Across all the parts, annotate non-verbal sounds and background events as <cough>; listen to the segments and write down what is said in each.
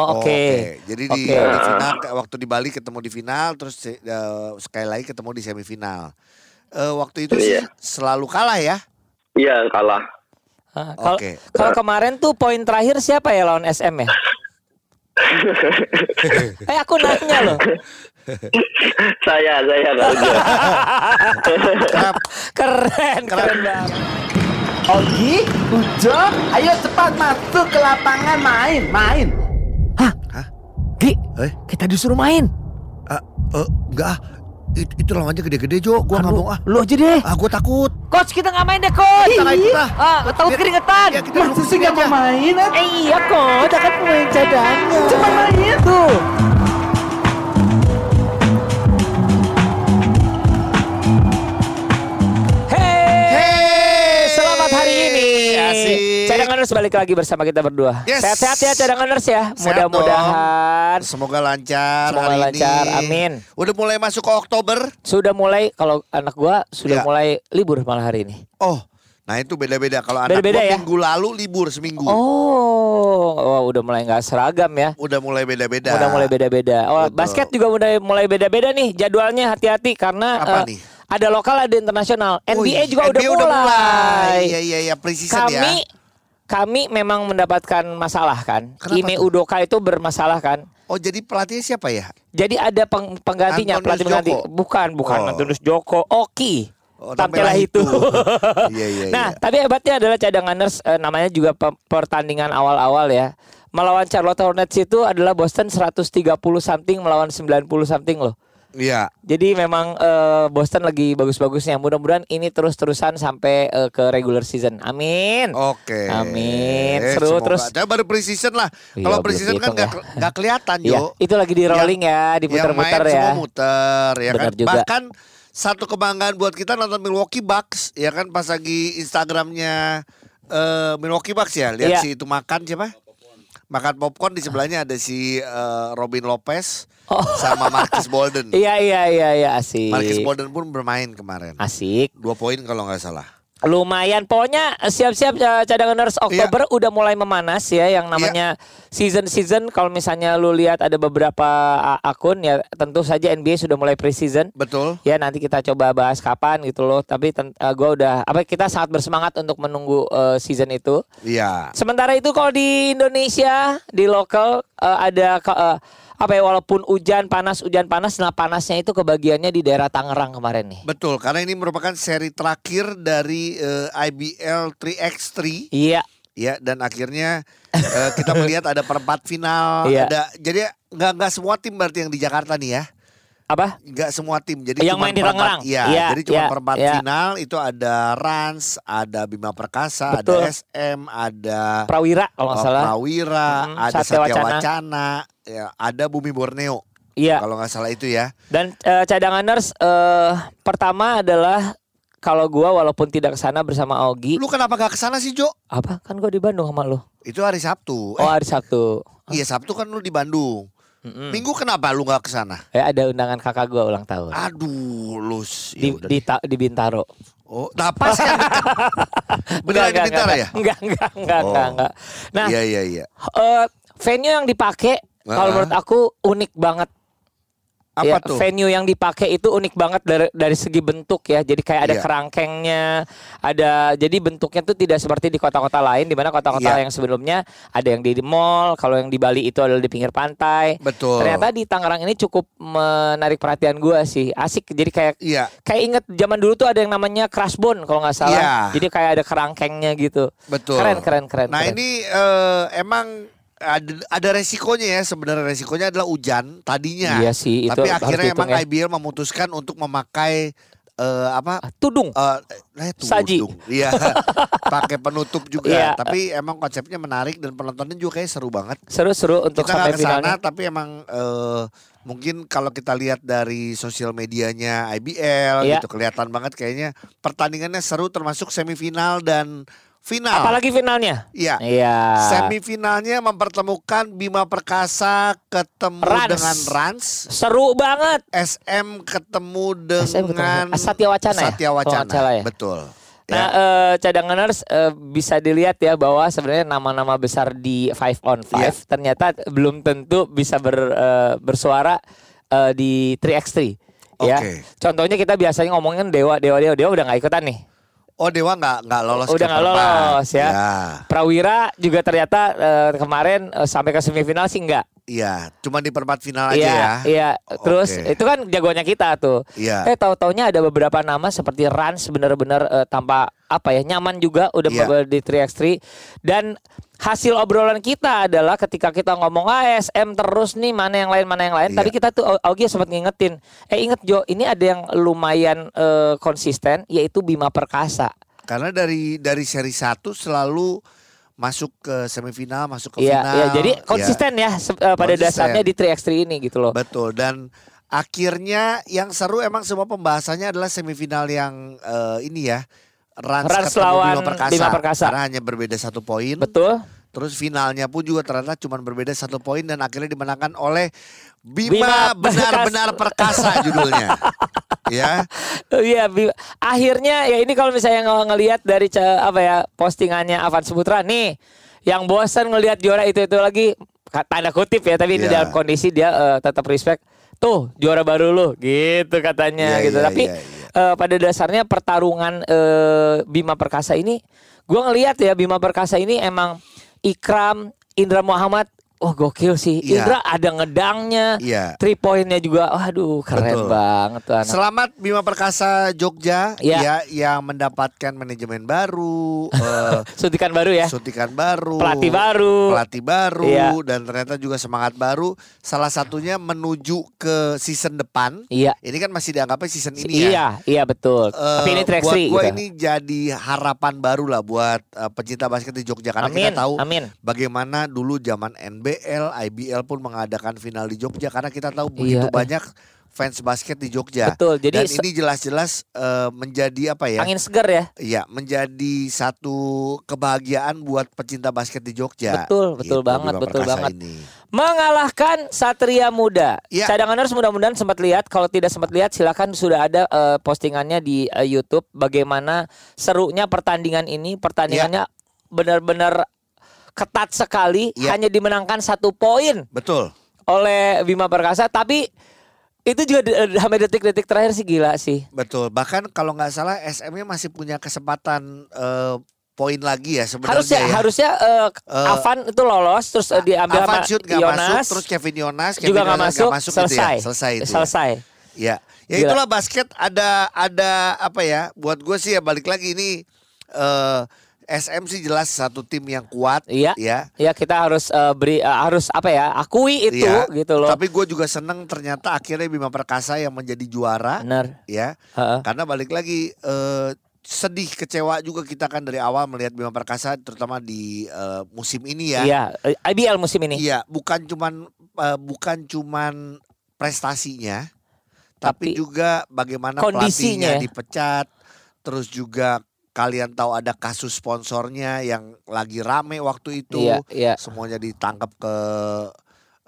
Oh, Oke. Jadi di, Oke. di final waktu di Bali ketemu di final terus eh, sekali lagi ketemu di semifinal. Eh, waktu itu sih Iya. selalu kalah ya. Iya kalah. Ah, Kalau Oke. kalau kemarin tuh poin terakhir siapa ya lawan SM ya? <laughs> eh aku nanya loh. <laughs> saya saya. Kenapa? Keren, keren banget. Ogi, Ujo, ayo cepat masuk ke lapangan main, main. Eh? kita disuruh main. Ah, eh, enggak ah. It- itu lawannya gede-gede Jo, gua nggak Aduh, mau ah. Lu aja deh. Ah, gua takut. Coach kita nggak main deh coach. Kita ikut ah. Ah, takut keringetan. Ya, kita Masa sih nggak mau main? ah? Eh, iya coach, akan pemain cadangan. Cuma main. Tuh. Cadanganers balik lagi bersama kita berdua. Yes. Sehat-sehat ya cadanganers ya. Sehat Mudah-mudahan Semoga lancar Semoga hari lancar, ini. amin. Udah mulai masuk ke Oktober. sudah mulai kalau anak gua sudah Ya. mulai libur malah hari ini. Oh, nah itu beda-beda. Kalau anak gua ya? minggu lalu libur seminggu. Oh, oh udah mulai nggak seragam ya. Udah mulai beda-beda. Udah mulai beda-beda. Oh, Betul. basket juga udah mulai beda-beda nih jadwalnya hati-hati karena Apa eh, nih? ada lokal ada internasional. Oh, NBA iya. juga udah NBA mulai. Iya iya iya preseason Kami ya. Kami memang mendapatkan masalah kan. Kenapa Ime tuh? Udoka itu bermasalah kan. Oh jadi pelatihnya siapa ya? Jadi ada peng- penggantinya Antonius pelatih pengganti. Joko? Bukan, bukan Oh. Antonius Joko. Oki. Oh, Tampilah itu. itu. <laughs> Iya, iya, nah, iya. tapi hebatnya adalah cadanganers eh, namanya juga pe- pertandingan awal-awal ya. Melawan Charlotte Hornets itu adalah Boston 130 something melawan 90 something loh. Iya. Jadi memang eh, Boston lagi bagus-bagusnya. Mudah-mudahan ini terus-terusan sampai eh, ke regular season. Amin. Oke. Amin. Seru, Semoga. terus- Tapi baru preseason lah. Iya, Kalau preseason kan dihitung nggak ya. nggak kelihatan Iya, Jo. itu lagi di rolling ya, diputar-putar main ya. semua muter ya Benar kan. juga. Bahkan satu kebanggaan buat kita nonton Milwaukee Bucks ya kan pas lagi Instagramnya eh, Milwaukee Bucks ya lihat Iya. si itu makan siapa? Makan popcorn di sebelahnya ada si eh, Robin Lopez Oh. sama Marcus Bolden. <laughs> Iya iya iya iya asik. Marcus Bolden pun bermain kemarin. Asik. Dua poin kalau nggak salah. Lumayan pokoknya eh, siap-siap eh, cadanganers Iya. Oktober udah mulai memanas ya yang namanya season-season kalau misalnya lu lihat ada beberapa a- akun ya tentu saja NBA sudah mulai preseason. Betul. Ya nanti kita coba bahas kapan gitu loh. Tapi eh, gua udah apa kita sangat bersemangat untuk menunggu eh, season itu. Iya. Sementara itu kalau di Indonesia di lokal eh, ada eh, apa ya walaupun hujan panas hujan panas nah panasnya itu kebagiannya di daerah Tangerang kemarin nih. Betul, karena ini merupakan seri terakhir dari eh, IBL 3x3 Iya. ya dan akhirnya eh, kita melihat ada perempat final, Iya. ada jadi nggak nggak semua tim berarti yang di Jakarta nih ya. Apa? Nggak semua tim. Jadi Yang cuma main di Tangerang. Iya, Iya, jadi cuma iya, perempat iya. final itu ada Rans, ada Bima Perkasa, Betul. ada SM, ada Prawira kalau nggak oh, salah. Prawira, Hmm, ada Satya Wacana. Wacana, ya, ada Bumi Borneo. Iya. Kalau nggak salah itu ya. Dan eh, cadanganers eh pertama adalah kalau gua walaupun tidak ke sana bersama Augie, Lu kenapa nggak ke sana sih Jo? apa? Kan gua di Bandung sama lu. Itu hari Sabtu. Oh, hari Sabtu. Iya Sabtu kan lu di Bandung. Mm-mm. Minggu kenapa lu nggak ke sana? Eh ada undangan kakak gua ulang tahun. Aduh, lu Di, ya di, ta- di Bintaro. Oh, nah pas kan. <laughs> Beneran di Bintaro ya? Enggak, enggak, enggak, Oh. enggak, enggak. Nah, Iya iya iya. eh, venue yang dipakai kalau Ah. menurut aku unik banget. Apa Ya, tuh? Venue yang dipakai itu unik banget dari dari segi bentuk ya. Jadi kayak ada Iya. kerangkengnya, ada jadi bentuknya tuh tidak seperti di kota-kota lain di mana kota-kota Iya. yang sebelumnya ada yang di mall, kalau yang di Bali itu adalah di pinggir pantai. Betul. Ternyata di Tangerang ini cukup menarik perhatian gua sih. Asik. Jadi kayak Iya, kayak inget zaman dulu tuh ada yang namanya Crashbone kalau nggak salah. Iya. Jadi kayak ada kerangkengnya gitu. betul. Keren keren keren. Nah, keren. ini eh, emang ada, ada resikonya ya sebenarnya resikonya adalah hujan tadinya. Iya sih, itu Tapi akhirnya emang ya. IBL memutuskan untuk memakai eh, apa? tudung. eh eh, tudung. Saji. Iya. <laughs> Pakai penutup juga. Iya. Tapi emang konsepnya menarik dan penontonnya juga kayak seru banget. Seru-seru untuk kita sampai ke sana finalnya. tapi emang eh, mungkin kalau kita lihat dari sosial medianya IBL Iya. gitu kelihatan banget kayaknya pertandingannya seru termasuk semifinal dan final. Apalagi finalnya? Iya. Iya. Semifinalnya mempertemukan Bima Perkasa ketemu Rans. dengan Rans, Seru banget. SM ketemu SM ketemu dengan dengan- Satya Wacana ya? Satya nggak Wacana. ya? Betul. Nah, eh, cadanganers eh, bisa dilihat ya bahwa sebenarnya nama-nama besar di five on five Iya. ternyata belum tentu bisa ber, eh, bersuara eh, di 3x3 ya. Oke. Contohnya kita biasanya ngomongin Dewa, Dewa, Dewa, Dewa udah nggak ikutan nih. Oh Dewa nggak nggak lolos Udah nggak lolos ya. Prawira juga ternyata eh, kemarin eh, sampai ke semifinal sih enggak. Iya, cuma di perempat final aja Iya, ya. iya. Terus Oke. itu kan jagoannya kita tuh. Iya. Eh tahu-taunya ada beberapa nama seperti Rans benar-benar eh, tanpa apa ya nyaman juga udah Iya. di 3x3 dan hasil obrolan kita adalah ketika kita ngomong ASM terus nih mana yang lain mana yang lain. Iya. Tadi kita tuh Au- Augie sempat ngingetin. Eh inget Jo, ini ada yang lumayan eh, konsisten yaitu Bima Perkasa. Karena dari dari seri 1 selalu masuk ke semifinal, masuk ke Iya, final. iya, jadi konsisten ya eh, pada Konsisten. dasarnya di 3x3 ini gitu loh. Betul dan akhirnya yang seru emang semua pembahasannya adalah semifinal yang eh, ini ya. Rans, Rans lawan Bima Perkasa, Bima Perkasa. Karena hanya berbeda satu poin. Betul. Terus finalnya pun juga ternyata cuma berbeda satu poin dan akhirnya dimenangkan oleh Bima benar-benar perkasa judulnya. <laughs> ya. Iya, akhirnya ya ini kalau misalnya ng- ngelihat dari apa ya postingannya Avan Suputra nih, yang bosan ngelihat juara itu itu lagi tanda kutip ya, tapi ini Iya. dalam kondisi dia eh, tetap respect. Tuh juara baru lu, gitu katanya Iya, gitu. iya, tapi iya, iya. eh, pada dasarnya pertarungan eh, Bima Perkasa ini, gua ngelihat ya Bima Perkasa ini emang Ikram, Indra Muhammad, oh gokil sih. Iya. Indra ada ngedangnya, Iya. three pointnya juga, waduh keren Betul. banget tuh anak. Selamat Bima Perkasa Jogja Iya. ya yang mendapatkan manajemen baru, <laughs> eh, Suntikan baru ya. suntikan baru, Pelatih baru. pelatih baru Iya. dan ternyata juga semangat baru. Salah satunya menuju ke season depan. Iya. Ini kan masih dianggapnya season ini ya. Iya, iya betul. Eh, Tapi ini track buat gue gitu. ini jadi harapan baru lah buat eh, pecinta basket di Jogja karena Amin, kita tahu amin. bagaimana dulu zaman NBL, IBL pun mengadakan final di Jogja karena kita tahu begitu Iya. banyak fans basket di Jogja. Betul, jadi Dan ini jelas-jelas eh, menjadi apa ya? Angin segar ya. Iya, menjadi satu kebahagiaan buat pecinta basket di Jogja. Betul, betul Gitu, banget, Bima betul Perkasa banget. Ini. Mengalahkan Satria Muda. Iya. Cadanganers mudah-mudahan sempat lihat. Kalau tidak sempat lihat silakan sudah ada eh, postingannya di eh, YouTube bagaimana serunya pertandingan ini. Pertandingannya benar-benar ketat sekali, Iya. hanya dimenangkan satu poin Betul. oleh Bima Perkasa, tapi itu juga di- eh, sampai detik-detik terakhir sih gila sih. Betul. Bahkan kalau nggak salah SM-nya masih punya kesempatan eh, poin lagi ya sebenarnya Harusnya ya. harusnya eh, Eh, Avan itu lolos terus eh, diambil Avan sama shoot nggak Yonas, masuk, terus Kevin Yonas, Kevin juga nggak Yonas masuk, gitu ya. selesai. Selesai itu. ya. Selesai. Ya, ya Gila. itulah basket ada ada apa ya? Buat gue sih ya balik lagi ini eh SM sih jelas satu tim yang kuat. Iya. Ya. Ya kita harus eh, beri eh, harus apa ya akui itu Iya. gitu loh. Tapi gue juga seneng ternyata akhirnya Bima Perkasa yang menjadi juara. Benar. Ya. Heeh. Karena balik lagi eh sedih kecewa juga kita kan dari awal melihat Bima Perkasa terutama di eh, musim ini ya. Iya, IBL musim ini. Iya, bukan cuman eh, bukan cuman prestasinya, tapi, Tapi juga bagaimana kondisinya. pelatihnya dipecat, terus juga kalian tahu ada kasus sponsornya yang lagi rame waktu itu, Iya, iya. semuanya ditangkap ke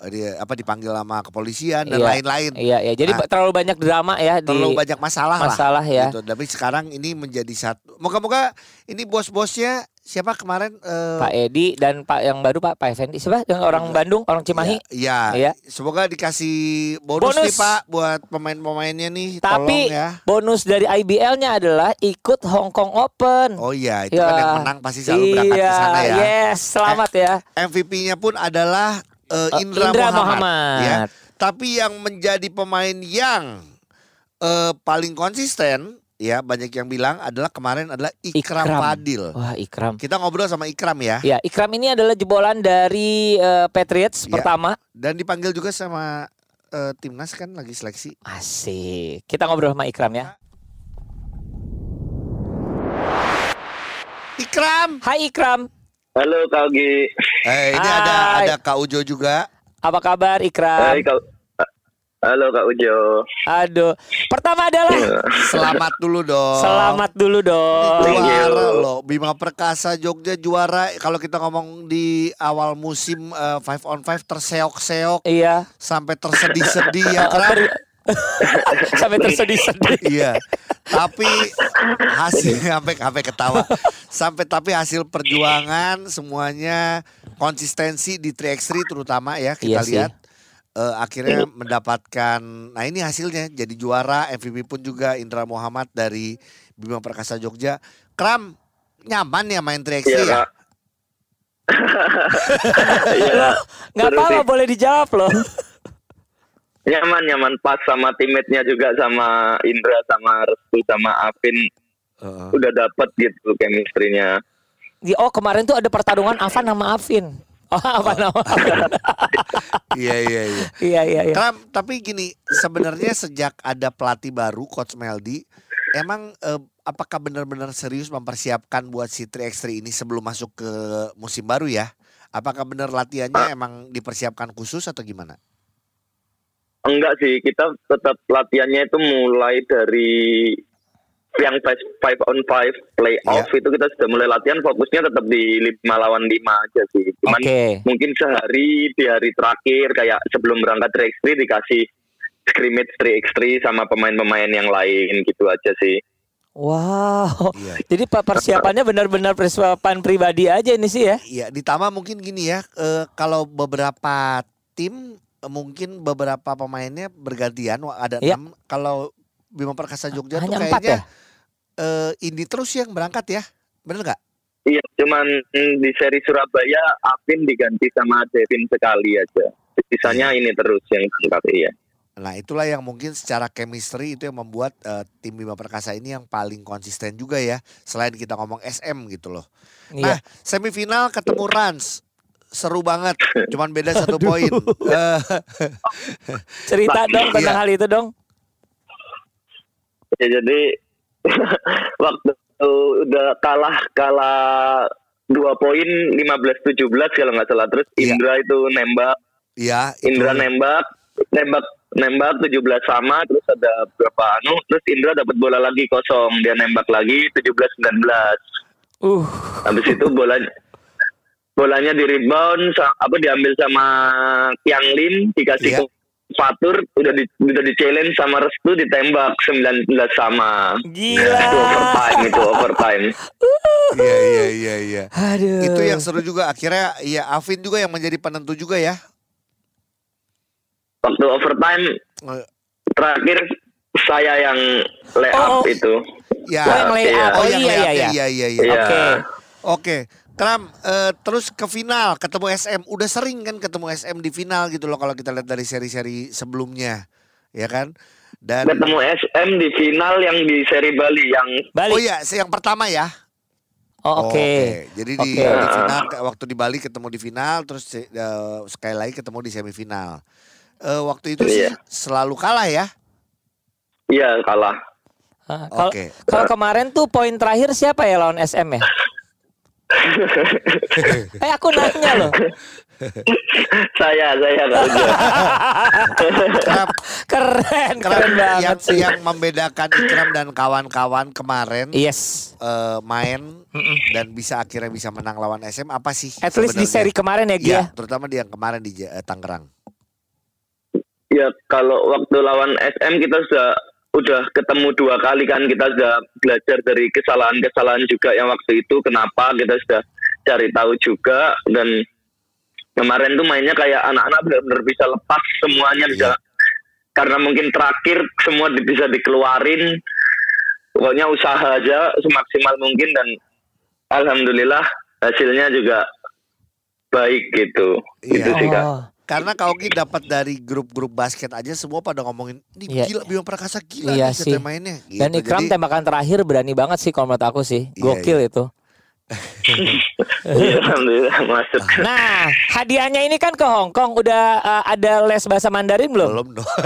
eh, di- apa dipanggil sama kepolisian dan Iya, lain-lain. Iya, iya. Jadi Nah, terlalu banyak drama ya di Terlalu banyak masalah, masalah lah. ya. Gitu. Tapi sekarang ini menjadi satu. Moga-moga ini bos-bosnya siapa kemarin? eh, Pak Edi dan Pak yang baru Pak Pak Effendi. Siapa? Yang orang Bandung, orang Cimahi. Iya, Iya. semoga dikasih bonus, Bonus. nih Pak buat pemain-pemainnya nih. Tapi tolong ya. bonus dari IBL-nya adalah ikut Hong Kong Open. Oh iya, itu Ya. kan yang menang pasti selalu berangkat iya, ke sana ya. Yes, selamat ya. MVP-nya pun adalah eh, Eh, Indra, Indra Muhammad. Muhammad. Ya. Tapi yang menjadi pemain yang eh, paling konsisten, ya banyak yang bilang adalah kemarin adalah Ikram, Ikram. Fadil. Wah, Ikram. Kita ngobrol sama Ikram ya, Ya, Ikram ini adalah jebolan dari eh, Patriots Ya. pertama. dan dipanggil juga sama eh, timnas kan lagi seleksi. Asik. Kita ngobrol sama Ikram ya. Ikram. Hai Ikram. Halo Kak Ogi. Eh ini ada Hai. ada Kak Ujo juga. Apa kabar Ikram? Hai Kak. Halo Kak Ujo. Aduh. Pertama adalah Selamat dulu dong. selamat dulu dong. Thank you. Juara loh, Bima Perkasa Jogja juara. Kalau kita ngomong di awal musim eh, five on five terseok-seok Iya. sampai tersedih-sedih ya ter- <laughs> Sampai tersedih-sedih. Iya. Tapi hasil sampai sampai ketawa. Sampai tapi hasil perjuangan semuanya konsistensi di 3x3 terutama ya kita Iya sih. Eh, akhirnya mendapatkan nah ini hasilnya jadi juara MVP pun juga Indra Muhammad dari Bima Perkasa Jogja. Kram nyaman ya main 3x3 Iya, ya? <laughs> Iya. Nggak apa-apa boleh dijawab loh. Nyaman, nyaman pas sama teammate-nya juga sama Indra, sama Restu, sama Afin. Heeh. Udah dapet gitu chemistry-nya. Di- Oh kemarin tuh ada pertarungan Avan sama Afin. Oh apa nama? <laughs> Iya iya iya. Iya iya iya. Kram, tapi gini, sebenarnya sejak ada pelatih baru Coach Meldi, emang eh, apakah benar-benar serius mempersiapkan buat si 3x3 ini sebelum masuk ke musim baru ya? Apakah benar latihannya emang dipersiapkan khusus atau gimana? Enggak sih, kita tetap latihannya itu mulai dari yang 5 on 5 playoff Iya. itu kita sudah mulai latihan fokusnya tetap di 5 lawan 5 aja sih. Cuman Oke. mungkin sehari di hari terakhir kayak sebelum berangkat 3x3 dikasih scrimmage 3x3 sama pemain-pemain yang lain gitu aja sih. Wow. Iya. <laughs> Jadi pak persiapannya benar-benar persiapan pribadi aja ini sih ya. Iya, ditambah mungkin gini ya, eh, kalau beberapa tim mungkin beberapa pemainnya bergantian, ada Iya. enam. Kalau Bima Perkasa Jogja Hanya tuh kayaknya ya? eh, ini terus yang berangkat ya, bener nggak? Iya, cuman mm, di seri Surabaya Afin diganti sama Devin sekali aja. Sisanya ini terus yang berangkat iya. Nah itulah yang mungkin secara chemistry itu yang membuat eh, tim Bima Perkasa ini yang paling konsisten juga ya. Selain kita ngomong SM gitu loh. Nah Iya. semifinal ketemu Rans. Seru banget, <laughs> cuman beda satu poin. Eh, Cerita dong tentang Iya. hal itu dong. Ya jadi <laughs> waktu udah kalah kalah dua poin 15-17 kalau nggak salah terus Iya. Indra itu nembak Iya, itu. Indra nembak nembak nembak 17 sama terus ada berapa anu terus Indra dapat bola lagi kosong dia nembak lagi 17-19 Uh. habis itu bola bolanya di rebound apa diambil sama Yang Lim dikasih Iya. Fatur udah di, udah di challenge sama Restu ditembak 19 sama Gila. itu overtime itu overtime <laughs> Iya, iya, iya, iya. Aduh. Itu yang seru juga. Akhirnya ya Afin juga yang menjadi penentu juga ya. waktu overtime Eh, terakhir saya yang layup Oh. itu Ya. Oh, yang lay Iya. up. Oh, yang iya iya layupnya. iya. Iya, iya, iya. Iya. Oke. Oke. Kram, eh, terus ke final ketemu SM. Udah sering kan ketemu SM di final gitu loh kalau kita lihat dari seri-seri sebelumnya. Ya kan? Dan ketemu SM di final yang di seri Bali yang Balik. Oh iya, yang pertama ya. Oh, oke. Jadi di, Oke. di final waktu di Bali ketemu di final terus eh, sekali lagi ketemu di semifinal. Eh, waktu itu sih Iya. selalu kalah ya. iya kalah Ah, Kalau Oke. kalau kemarin tuh poin terakhir siapa ya lawan SM ya? <laughs> eh aku nanya loh. saya saya. Kram, Keren, Kram, keren banget yang, sih. yang membedakan Ikram dan kawan-kawan kemarin Yes. eh, main dan bisa akhirnya bisa menang lawan SM apa sih? At least di seri kemarin ya, Gia. Iya, terutama di yang kemarin di eh, Tangerang. Ya kalau waktu lawan SM kita sudah udah ketemu dua kali kan kita sudah belajar dari kesalahan-kesalahan juga yang waktu itu kenapa kita sudah cari tahu juga. Dan kemarin tuh mainnya kayak anak-anak benar-benar bisa lepas semuanya bisa karena mungkin terakhir semua bisa dikeluarin. Pokoknya usaha aja semaksimal mungkin dan alhamdulillah hasilnya juga baik gitu. Iya. gitu sih kak. Oh. Karena Kaugi dapat dari grup-grup basket aja semua pada ngomongin ini Iya. gila Bima Prakasa gila Iya nih sih. mainnya. Dan Gitu. Ikram Jadi, tembakan terakhir berani banget sih kalau menurut aku sih. Iya, Gokil itu. Iya, alhamdulillah masuk <laughs> Nah, hadiahnya ini kan ke Hong Kong udah uh, ada les bahasa Mandarin belum? belum dong. <laughs>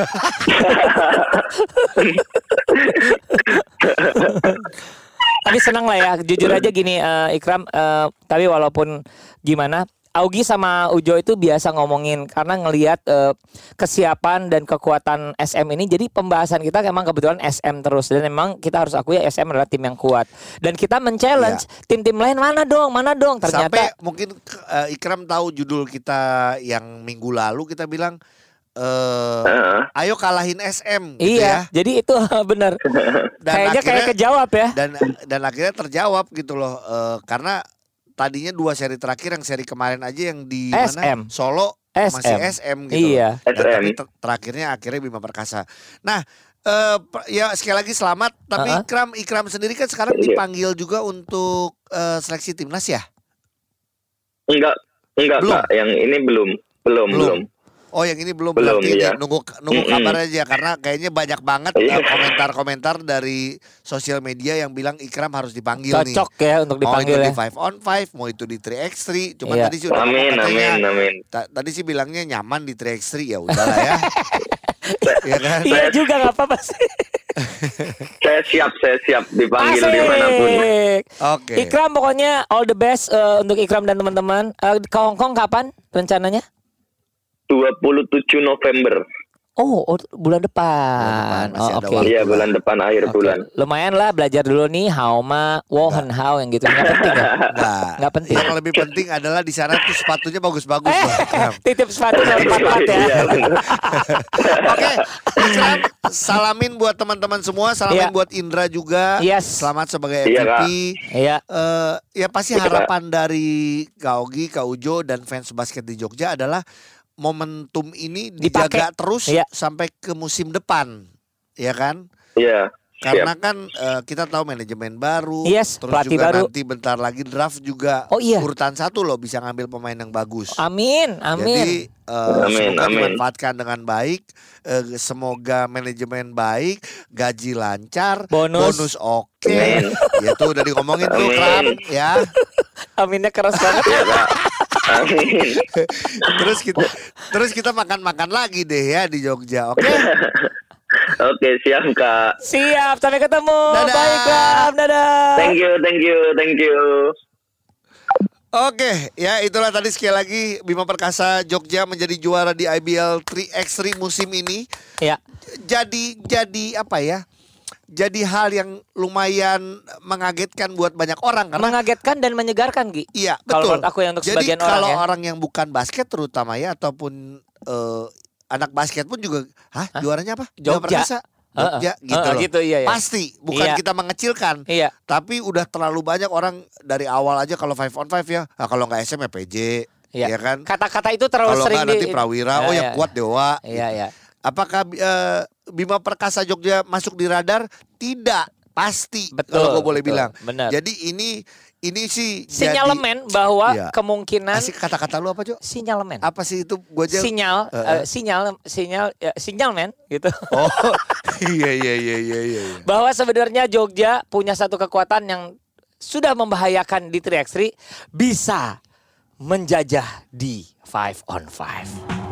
Tapi senang lah ya, jujur aja gini eh, Ikram. eh, tapi walaupun gimana, Augie sama Ujo itu biasa ngomongin karena ngelihat eh, kesiapan dan kekuatan SM ini. Jadi pembahasan kita memang kebetulan SM terus dan memang kita harus akui SM adalah tim yang kuat. Dan kita men-challenge tim-tim lain mana dong, mana dong. Sampai Ternyata mungkin eh, Ikram tahu judul kita yang minggu lalu kita bilang eh Heeh. ayo kalahin SM gitu Iya, ya. jadi itu <laughs> benar. Dan Kayaknya kayak akhirnya- kejawab ya. Dan dan akhirnya terjawab gitu loh eh, karena tadinya dua seri terakhir yang seri kemarin aja yang di SM. mana Solo masih SM. SM gitu. Iya. Dan SM. tapi ter- terakhirnya akhirnya Bima Perkasa. Nah, eh, per- ya sekali lagi selamat. Tapi Uh-uh. Ikram Ikram sendiri kan sekarang Iya. dipanggil juga untuk eh, seleksi timnas ya. Enggak, enggak Belum? Kak. Yang ini belum, belum, Belum. belum. Oh yang ini belum, Belum, berarti ini iya. nunggu nunggu Mm-mm. kabar aja karena kayaknya banyak banget Iya. eh, komentar-komentar dari sosial media yang bilang Ikram harus dipanggil nih. Cocok ya untuk Mau itu dipanggil di ya. 5 on 5, mau itu di 3x3. Cuman Iya. tadi sih udah Amin, katanya, amin, amin. ta- tadi sih bilangnya nyaman di 3x3 ya udahlah ya. <laughs> Iya kan? Iya juga nggak apa-apa sih. <laughs> Saya siap, saya siap dipanggil di mana pun. Asik. Oke. Ikram pokoknya all the best eh, untuk Ikram dan teman-teman. Eh, ke Hong Kong kapan rencananya? 27 November. Oh, oh, bulan depan. Bulan depan, oh, oke. waktu. Iya, bulan depan akhir Oke. bulan. Lumayan lah belajar dulu nih Hauma, Wohen Hao yang gitu. Nggak penting ya? <laughs> Nah, Nggak penting. Yang lebih penting adalah di sana tuh sepatunya bagus-bagus. Eh, Bang Ikram. titip sepatu ya. Iya. <laughs> Oke, Ikram, salamin buat teman-teman semua, salamin Iya. buat Indra juga. Yes. Selamat sebagai Iya, MVP. Kak. Iya. Eh, ya pasti Iya, harapan dari Kak Ogi, Kak Ujo dan fans basket di Jogja adalah momentum ini dijaga terus Iya. sampai ke musim depan, ya kan? Iya. Karena kan eh, kita tahu manajemen baru, Yes, terus pelatih juga baru. nanti bentar lagi draft juga Oh, iya. urutan satu loh bisa ngambil pemain yang bagus. Amin, amin. Jadi eh, Amin, semoga amin. dimanfaatkan dengan baik. Eh, semoga manajemen baik, gaji lancar, Bonus. oke. Amin. Ya tuh udah diomongin tuh. Kram ya. <laughs> Aminnya keras banget. Amin. terus kita terus kita makan-makan lagi deh ya di Jogja. Oke. Oke, siap, Kak. Siap, sampai ketemu. Dadah. Baiklah, dadah. Thank you, thank you, thank you. Oke, ya itulah tadi sekali lagi Bima Perkasa Jogja menjadi juara di IBL 3x3 musim ini. Ya, Jadi jadi apa ya? Jadi hal yang lumayan mengagetkan buat banyak orang karena mengagetkan dan menyegarkan, Gi. Iya, Kalau betul. menurut aku ya untuk Jadi sebagian orang kalau ya. orang yang bukan basket terutama ya ataupun eh, anak basket pun juga, hah, juaranya apa? Jogja. Perkasa. Jogja Heeh, gitu heeh, loh. gitu, iya, iya. Pasti, bukan Iya. kita mengecilkan. Iya. Tapi udah terlalu banyak orang dari awal aja kalau five on five ya. Nah, kalau nggak SM ya PJ, Iya. ya kan? Kata-kata itu terlalu Kalau sering nggak nanti di- Prawira, oh Ya, yang ya. kuat Dewa. Iya, iya. Apakah eh, Bima Perkasa Jogja masuk di radar? Tidak, pasti. Betul, Kalau gue boleh betul. bilang. Benar. Jadi ini ini sih jadi- Sinyalemen bahwa Iya. kemungkinan Asik kata-kata lu apa, Jo? sinyalemen. Apa sih itu? Gue aja. Sinyal, Heeh. eh, sinyal, sinyal, ya, sinyal men, gitu. Oh, <laughs> iya iya iya iya iya. iya. Bahwa sebenarnya Jogja punya satu kekuatan yang sudah membahayakan di 3x3 bisa menjajah di 5 on 5.